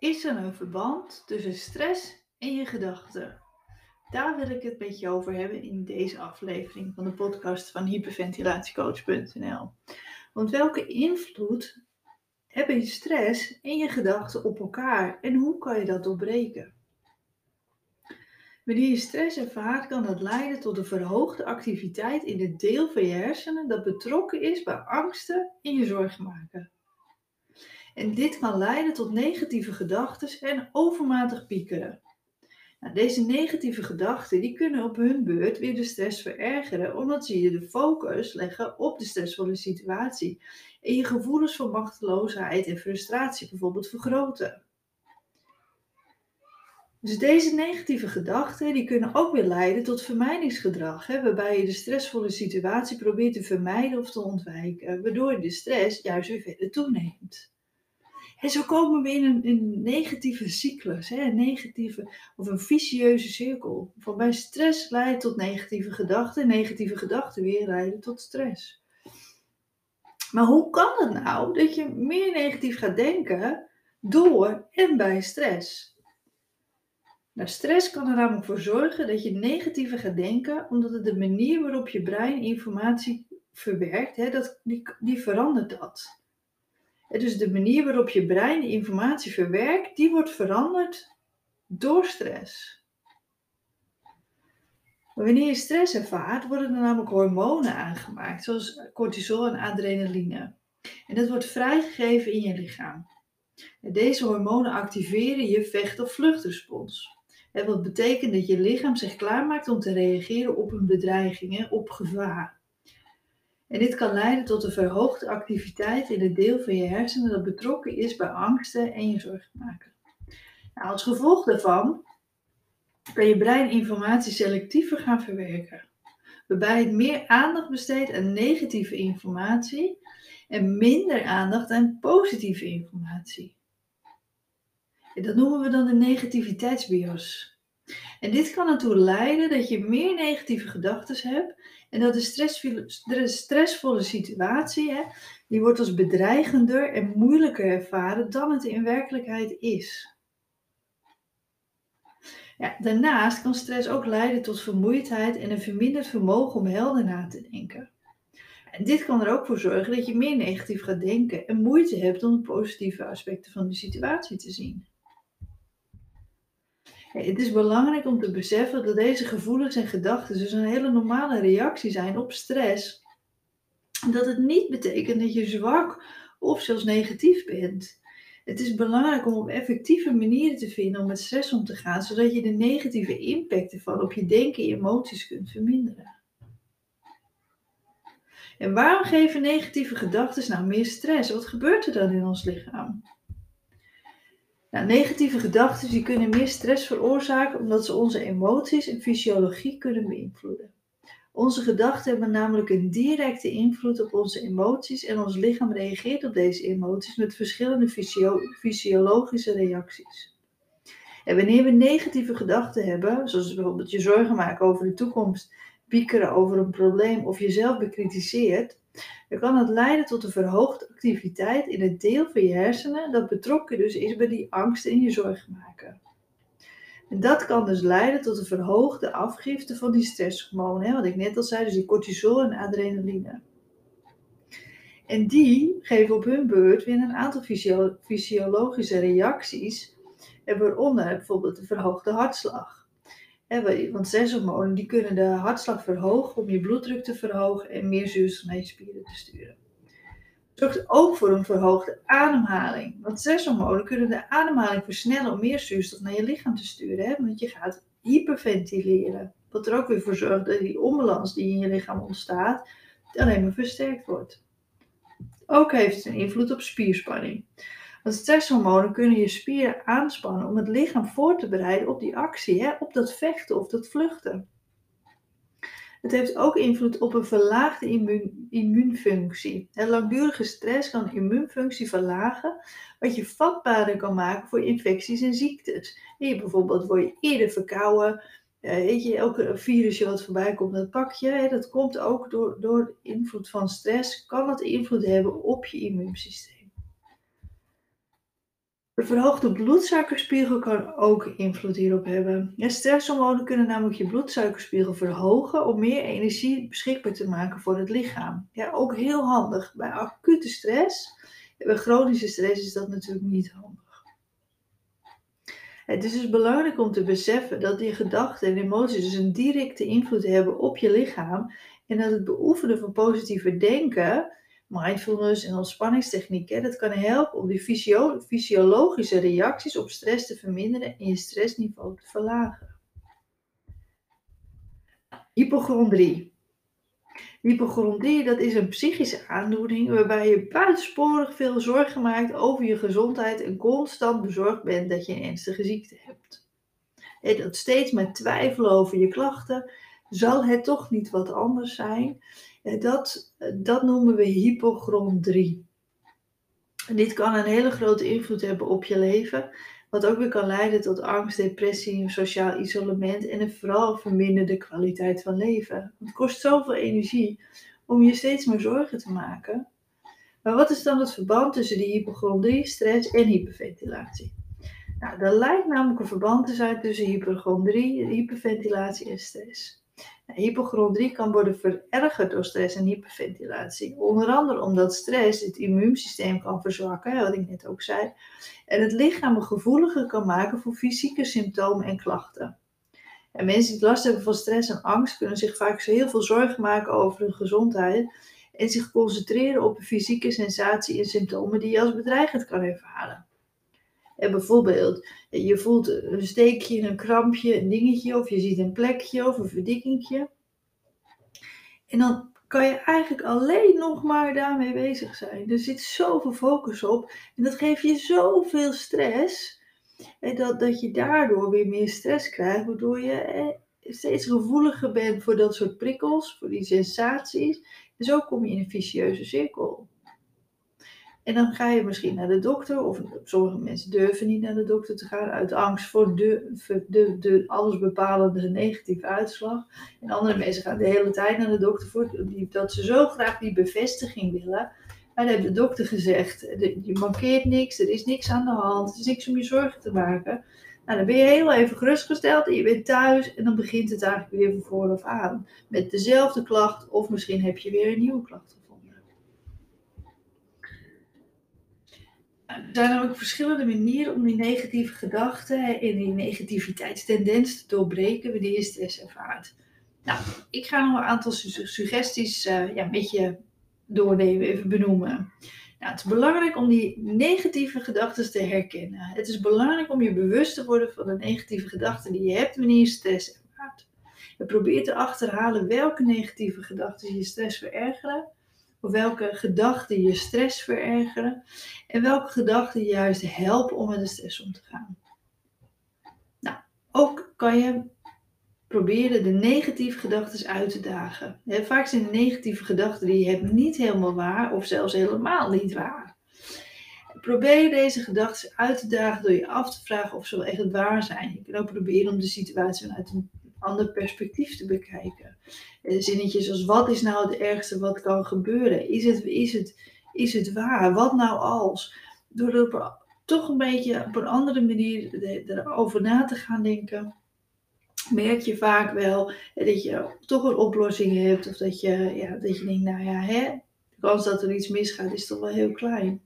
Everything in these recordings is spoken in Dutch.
Is er een verband tussen stress en je gedachten? Daar wil ik het met je over hebben in deze aflevering van de podcast van hyperventilatiecoach.nl. Want welke invloed hebben je stress en je gedachten op elkaar en hoe kan je dat doorbreken? Wanneer je stress ervaart, kan dat leiden tot een verhoogde activiteit in het deel van je hersenen dat betrokken is bij angsten en je zorgen maken. En dit kan leiden tot negatieve gedachten en overmatig piekeren. Nou, deze negatieve gedachten die kunnen op hun beurt weer de stress verergeren, omdat ze je de focus leggen op de stressvolle situatie en je gevoelens van machteloosheid en frustratie bijvoorbeeld vergroten. Dus deze negatieve gedachten die kunnen ook weer leiden tot vermijdingsgedrag, hè, waarbij je de stressvolle situatie probeert te vermijden of te ontwijken, waardoor de stress juist weer verder toeneemt. En zo komen we in een, een negatieve cyclus, hè, een negatieve of een vicieuze cirkel. Van bij stress leidt tot negatieve gedachten, negatieve gedachten weer leiden tot stress. Maar hoe kan het nou dat je meer negatief gaat denken door en bij stress? Nou, stress kan er namelijk voor zorgen dat je negatiever gaat denken, omdat het de manier waarop je brein informatie verwerkt, hè, dat, die, die verandert dat. Dus de manier waarop je brein informatie verwerkt, die wordt veranderd door stress. Wanneer je stress ervaart, worden er namelijk hormonen aangemaakt, zoals cortisol en adrenaline. En dat wordt vrijgegeven in je lichaam. deze hormonen activeren je vecht- of vluchtrespons. Wat betekent dat je lichaam zich klaarmaakt om te reageren op een bedreiging, op gevaar. En dit kan leiden tot een verhoogde activiteit in het deel van je hersenen dat betrokken is bij angsten en je zorgen maken. Nou, als gevolg daarvan kan je brein informatie selectiever gaan verwerken, waarbij het meer aandacht besteedt aan negatieve informatie en minder aandacht aan positieve informatie. En dat noemen we dan de negativiteitsbios. En dit kan ertoe leiden dat je meer negatieve gedachten hebt en dat de, stressvolle situatie, hè, die wordt als bedreigender en moeilijker ervaren dan het in werkelijkheid is. Ja, daarnaast kan stress ook leiden tot vermoeidheid en een verminderd vermogen om helder na te denken. En dit kan er ook voor zorgen dat je meer negatief gaat denken en moeite hebt om de positieve aspecten van de situatie te zien. Het is belangrijk om te beseffen dat deze gevoelens en gedachten dus een hele normale reactie zijn op stress. Dat het niet betekent dat je zwak of zelfs negatief bent. Het is belangrijk om op effectieve manieren te vinden om met stress om te gaan, zodat je de negatieve impact ervan op je denken en emoties kunt verminderen. En waarom geven negatieve gedachten nou meer stress? Wat gebeurt er dan in ons lichaam? Nou, negatieve gedachten die kunnen meer stress veroorzaken omdat ze onze emoties en fysiologie kunnen beïnvloeden. Onze gedachten hebben namelijk een directe invloed op onze emoties en ons lichaam reageert op deze emoties met verschillende fysiologische reacties. En wanneer we negatieve gedachten hebben, zoals bijvoorbeeld je zorgen maken over de toekomst, piekeren over een probleem of jezelf bekritiseert, dan kan het leiden tot een verhoogde activiteit in het deel van je hersenen dat betrokken dus is bij die angst en je zorgen maken. En dat kan dus leiden tot een verhoogde afgifte van die stresshormonen, wat ik net al zei, dus die cortisol en adrenaline. En die geven op hun beurt weer een aantal fysiologische reacties, waaronder bijvoorbeeld de verhoogde hartslag want stresshormonen die kunnen de hartslag verhogen om je bloeddruk te verhogen en meer zuurstof naar je spieren te sturen. Zorgt ook voor een verhoogde ademhaling. Want stresshormonen kunnen de ademhaling versnellen om meer zuurstof naar je lichaam te sturen. Hè? Want je gaat hyperventileren. Wat er ook weer voor zorgt dat die onbalans die in je lichaam ontstaat, alleen maar versterkt wordt. Ook heeft het een invloed op spierspanning. Want stresshormonen kunnen je spieren aanspannen om het lichaam voor te bereiden op die actie, hè, op dat vechten of dat vluchten. Het heeft ook invloed op een verlaagde immuun, immuunfunctie. langdurige stress kan immuunfunctie verlagen, wat je vatbaarder kan maken voor infecties en ziektes. Bijvoorbeeld word je eerder verkouden. Uh, weet je, elke virusje wat voorbij komt, dat pak je. Dat komt ook door, door invloed van stress, kan het invloed hebben op je immuunsysteem. De verhoogde bloedsuikerspiegel kan ook invloed hierop hebben. Ja, stresshormonen kunnen namelijk je bloedsuikerspiegel verhogen om meer energie beschikbaar te maken voor het lichaam. Ja, ook heel handig. Bij acute stress, bij chronische stress is dat natuurlijk niet handig. Het is dus belangrijk om te beseffen dat die gedachten en emoties dus een directe invloed hebben op je lichaam en dat het beoefenen van positieve denken mindfulness en ontspanningstechnieken, dat kan helpen om die fysiologische reacties op stress te verminderen en je stressniveau te verlagen. Hypochondrie. Hypochondrie dat is een psychische aandoening waarbij je buitensporig veel zorgen maakt over je gezondheid en constant bezorgd bent dat je een ernstige ziekte hebt. En dat steeds met twijfelen over je klachten, zal het toch niet wat anders zijn? Dat, dat noemen we hypochondrie. Dit kan een hele grote invloed hebben op je leven, wat ook weer kan leiden tot angst, depressie, sociaal isolement en een vooral verminderde kwaliteit van leven. Het kost zoveel energie om je steeds meer zorgen te maken. Maar wat is dan het verband tussen die hypochondrie, stress en hyperventilatie? Nou, er lijkt namelijk een verband te zijn tussen hypochondrie, hyperventilatie en stress. Hypochondrie kan worden verergerd door stress en hyperventilatie. Onder andere omdat stress het immuunsysteem kan verzwakken, wat ik net ook zei, en het lichaam gevoeliger kan maken voor fysieke symptomen en klachten. En mensen die last hebben van stress en angst kunnen zich vaak heel veel zorgen maken over hun gezondheid en zich concentreren op de fysieke sensatie en symptomen die je als bedreigend kan ervaren. En bijvoorbeeld, je voelt een steekje, een krampje, een dingetje, of je ziet een plekje of een verdikkingje. En dan kan je eigenlijk alleen nog maar daarmee bezig zijn. Er zit zoveel focus op en dat geeft je zoveel stress. En dat, dat je daardoor weer meer stress krijgt, waardoor je steeds gevoeliger bent voor dat soort prikkels, voor die sensaties. En zo kom je in een vicieuze cirkel. En dan ga je misschien naar de dokter, of sommige mensen durven niet naar de dokter te gaan uit angst voor de, de, de allesbepalende negatieve uitslag. En andere mensen gaan de hele tijd naar de dokter voor die, dat ze zo graag die bevestiging willen. Maar dan heeft de dokter gezegd, je mankeert niks, er is niks aan de hand, er is niks om je zorgen te maken. Nou, dan ben je heel even gerustgesteld en je bent thuis en dan begint het eigenlijk weer van vooraf aan. Met dezelfde klacht of misschien heb je weer een nieuwe klacht. Er zijn namelijk verschillende manieren om die negatieve gedachten en die negativiteitstendens te doorbreken wanneer je stress ervaart. Nou, ik ga nog een aantal suggesties uh, ja, met je doornemen, even benoemen. Nou, het is belangrijk om die negatieve gedachten te herkennen. Het is belangrijk om je bewust te worden van de negatieve gedachten die je hebt wanneer je stress ervaart. Je probeert te achterhalen welke negatieve gedachten je stress verergeren welke gedachten je stress verergeren en welke gedachten juist helpen om met de stress om te gaan. Nou, ook kan je proberen de negatieve gedachten uit te dagen. Vaak zijn de negatieve gedachten die je hebt niet helemaal waar of zelfs helemaal niet waar. Probeer deze gedachten uit te dagen door je af te vragen of ze wel echt waar zijn. Je kan ook proberen om de situatie vanuit een ander perspectief te bekijken. Eh, zinnetjes als wat is nou het ergste wat kan gebeuren? Is het, is het, is het waar? Wat nou als? Door er toch een beetje op een andere manier erover na te gaan denken, merk je vaak wel dat je toch een oplossing hebt. Of dat je, ja, dat je denkt, nou ja, hè, de kans dat er iets misgaat is toch wel heel klein.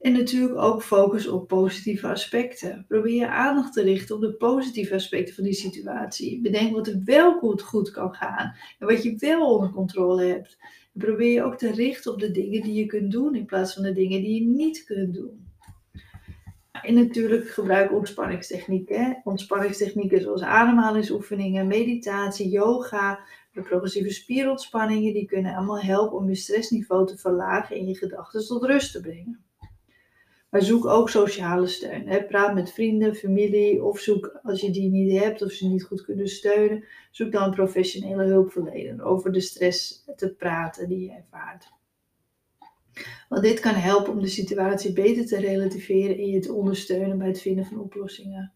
En natuurlijk ook focus op positieve aspecten. Probeer je aandacht te richten op de positieve aspecten van die situatie. Bedenk wat er wel goed, goed kan gaan en wat je wel onder controle hebt. En probeer je ook te richten op de dingen die je kunt doen in plaats van de dingen die je niet kunt doen. En natuurlijk gebruik ontspanningstechnieken. Ontspanningstechnieken zoals ademhalingsoefeningen, meditatie, yoga, de progressieve spierontspanningen, die kunnen allemaal helpen om je stressniveau te verlagen en je gedachten tot rust te brengen. Maar zoek ook sociale steun. Hè. Praat met vrienden, familie of zoek als je die niet hebt of ze niet goed kunnen steunen, zoek dan een professionele hulpverlener over de stress te praten die je ervaart. Want dit kan helpen om de situatie beter te relativeren en je te ondersteunen bij het vinden van oplossingen.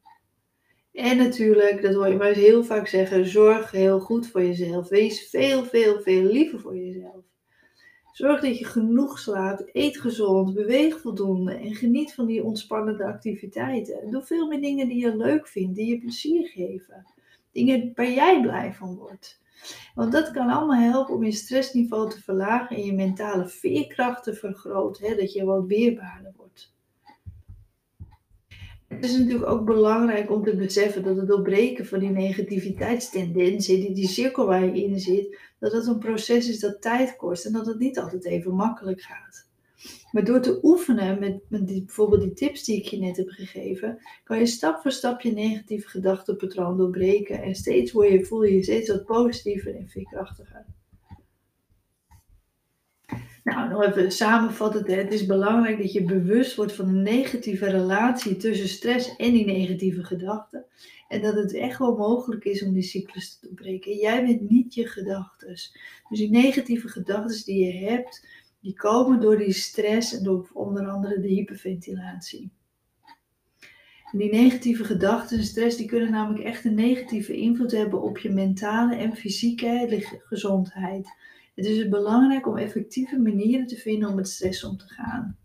En natuurlijk, dat hoor je maar heel vaak zeggen, zorg heel goed voor jezelf. Wees veel, veel, veel liever voor jezelf. Zorg dat je genoeg slaapt, eet gezond, beweeg voldoende en geniet van die ontspannende activiteiten. Doe veel meer dingen die je leuk vindt, die je plezier geven. Dingen waar jij blij van wordt. Want dat kan allemaal helpen om je stressniveau te verlagen en je mentale veerkracht te vergroten. Hè, dat je wat weerbaarder wordt. Het is natuurlijk ook belangrijk om te beseffen dat het doorbreken van die negativiteitstendensen, die, die cirkel waar je in zit, dat het een proces is dat tijd kost en dat het niet altijd even makkelijk gaat. Maar door te oefenen met, met die, bijvoorbeeld die tips die ik je net heb gegeven, kan je stap voor stap je negatieve gedachtenpatroon doorbreken en steeds je, voel je je steeds wat positiever en veerkrachtiger. Nou, nog even samenvattend. Het is belangrijk dat je bewust wordt van de negatieve relatie tussen stress en die negatieve gedachten. En dat het echt wel mogelijk is om die cyclus te doorbreken. Jij bent niet je gedachten. Dus die negatieve gedachten die je hebt, die komen door die stress en door onder andere de hyperventilatie. En die negatieve gedachten en stress die kunnen namelijk echt een negatieve invloed hebben op je mentale en fysieke gezondheid. Het is dus belangrijk om effectieve manieren te vinden om met stress om te gaan.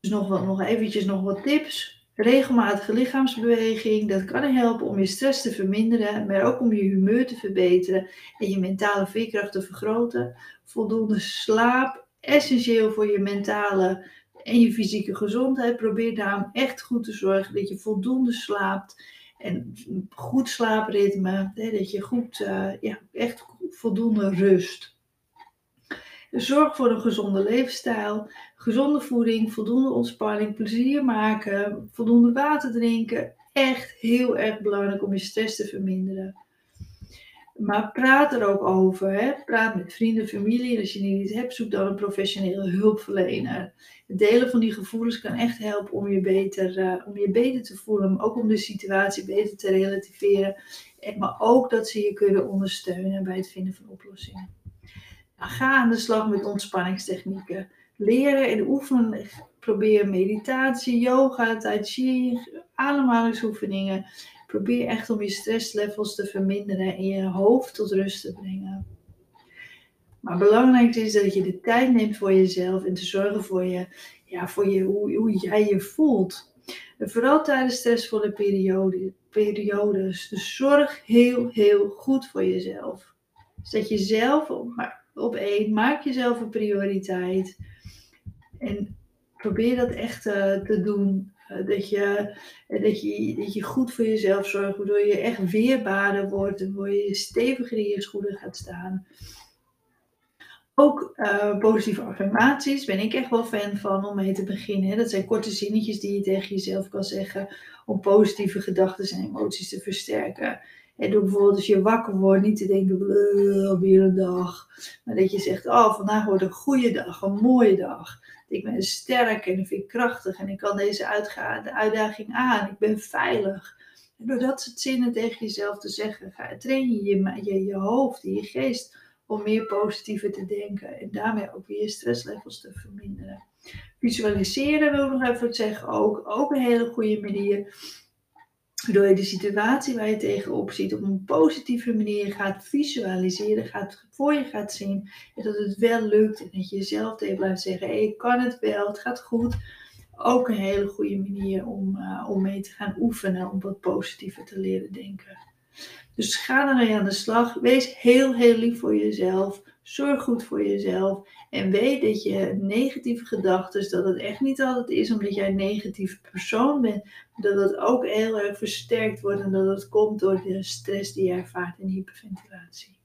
Dus nog, wat, nog eventjes nog wat tips. Regelmatige lichaamsbeweging, dat kan helpen om je stress te verminderen, maar ook om je humeur te verbeteren en je mentale veerkracht te vergroten. Voldoende slaap, essentieel voor je mentale en je fysieke gezondheid. Probeer daarom echt goed te zorgen dat je voldoende slaapt en goed slaapritme, dat je goed, uh, ja, echt voldoende rust. Zorg voor een gezonde leefstijl, gezonde voeding, voldoende ontspanning, plezier maken, voldoende water drinken. Echt heel erg belangrijk om je stress te verminderen. Maar praat er ook over. Hè? Praat met vrienden, familie. Als je niet hebt, zoek dan een professionele hulpverlener. Het delen van die gevoelens kan echt helpen om je beter, uh, om je beter te voelen. Maar ook om de situatie beter te relativeren. En, maar ook dat ze je kunnen ondersteunen bij het vinden van oplossingen. Nou, ga aan de slag met ontspanningstechnieken. Leren en oefenen. Probeer meditatie, yoga, tai chi, ademhalingsoefeningen. Probeer echt om je stresslevels te verminderen en je hoofd tot rust te brengen. Maar belangrijk is dat je de tijd neemt voor jezelf en te zorgen voor, je, ja, voor je, hoe, hoe jij je voelt. Vooral tijdens stressvolle periode, periodes. Dus zorg heel, heel goed voor jezelf. Zet jezelf op, op één. Maak jezelf een prioriteit. En probeer dat echt uh, te doen. Uh, dat, je, uh, dat, je, dat je goed voor jezelf zorgt, waardoor je echt weerbaarder wordt waardoor je steviger in je schoenen gaat staan. Ook positieve affirmaties ben ik echt wel fan van om mee te beginnen. Dat zijn korte zinnetjes die je tegen jezelf kan zeggen om positieve gedachten en emoties te versterken. En door bijvoorbeeld als je wakker wordt niet te denken, weer een dag. Maar dat je zegt, oh vandaag wordt een goede dag, een mooie dag. Ik ben sterk en ik vind krachtig en ik kan deze de uitdaging aan. Ik ben veilig. En door dat soort zinnen tegen jezelf te zeggen, train je je, je je hoofd en je geest om meer positiever te denken. En daarmee ook weer je stresslevels te verminderen. Visualiseren wil ik nog even zeggen ook. Ook een hele goede manier Waardoor je de situatie waar je tegenop ziet op een positieve manier gaat visualiseren, gaat, voor je gaat zien. En dat het wel lukt en dat je jezelf tegen blijft zeggen, ik kan het wel, het gaat goed. Ook een hele goede manier om, uh, om mee te gaan oefenen, om wat positiever te leren denken. Dus ga ermee aan de slag. Wees heel, heel lief voor jezelf. Zorg goed voor jezelf. En weet dat je negatieve gedachten, dat het echt niet altijd is omdat jij een negatief persoon bent. Dat het ook heel erg versterkt wordt en dat het komt door de stress die je ervaart in hyperventilatie.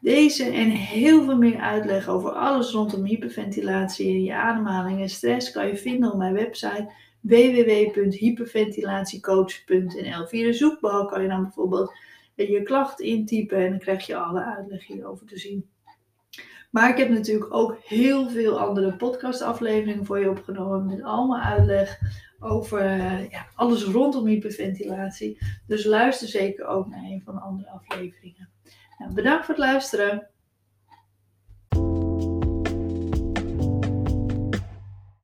Deze en heel veel meer uitleg over alles rondom hyperventilatie en je ademhaling en stress kan je vinden op mijn website www.hyperventilatiecoach.nl. Via de zoekbalk kan je dan bijvoorbeeld je klacht intypen en dan krijg je alle uitleg hierover te zien. Maar ik heb natuurlijk ook heel veel andere podcastafleveringen voor je opgenomen met allemaal uitleg over eh, ja, alles rondom hyperventilatie. Dus luister zeker ook naar een van de andere afleveringen. Nou, bedankt voor het luisteren.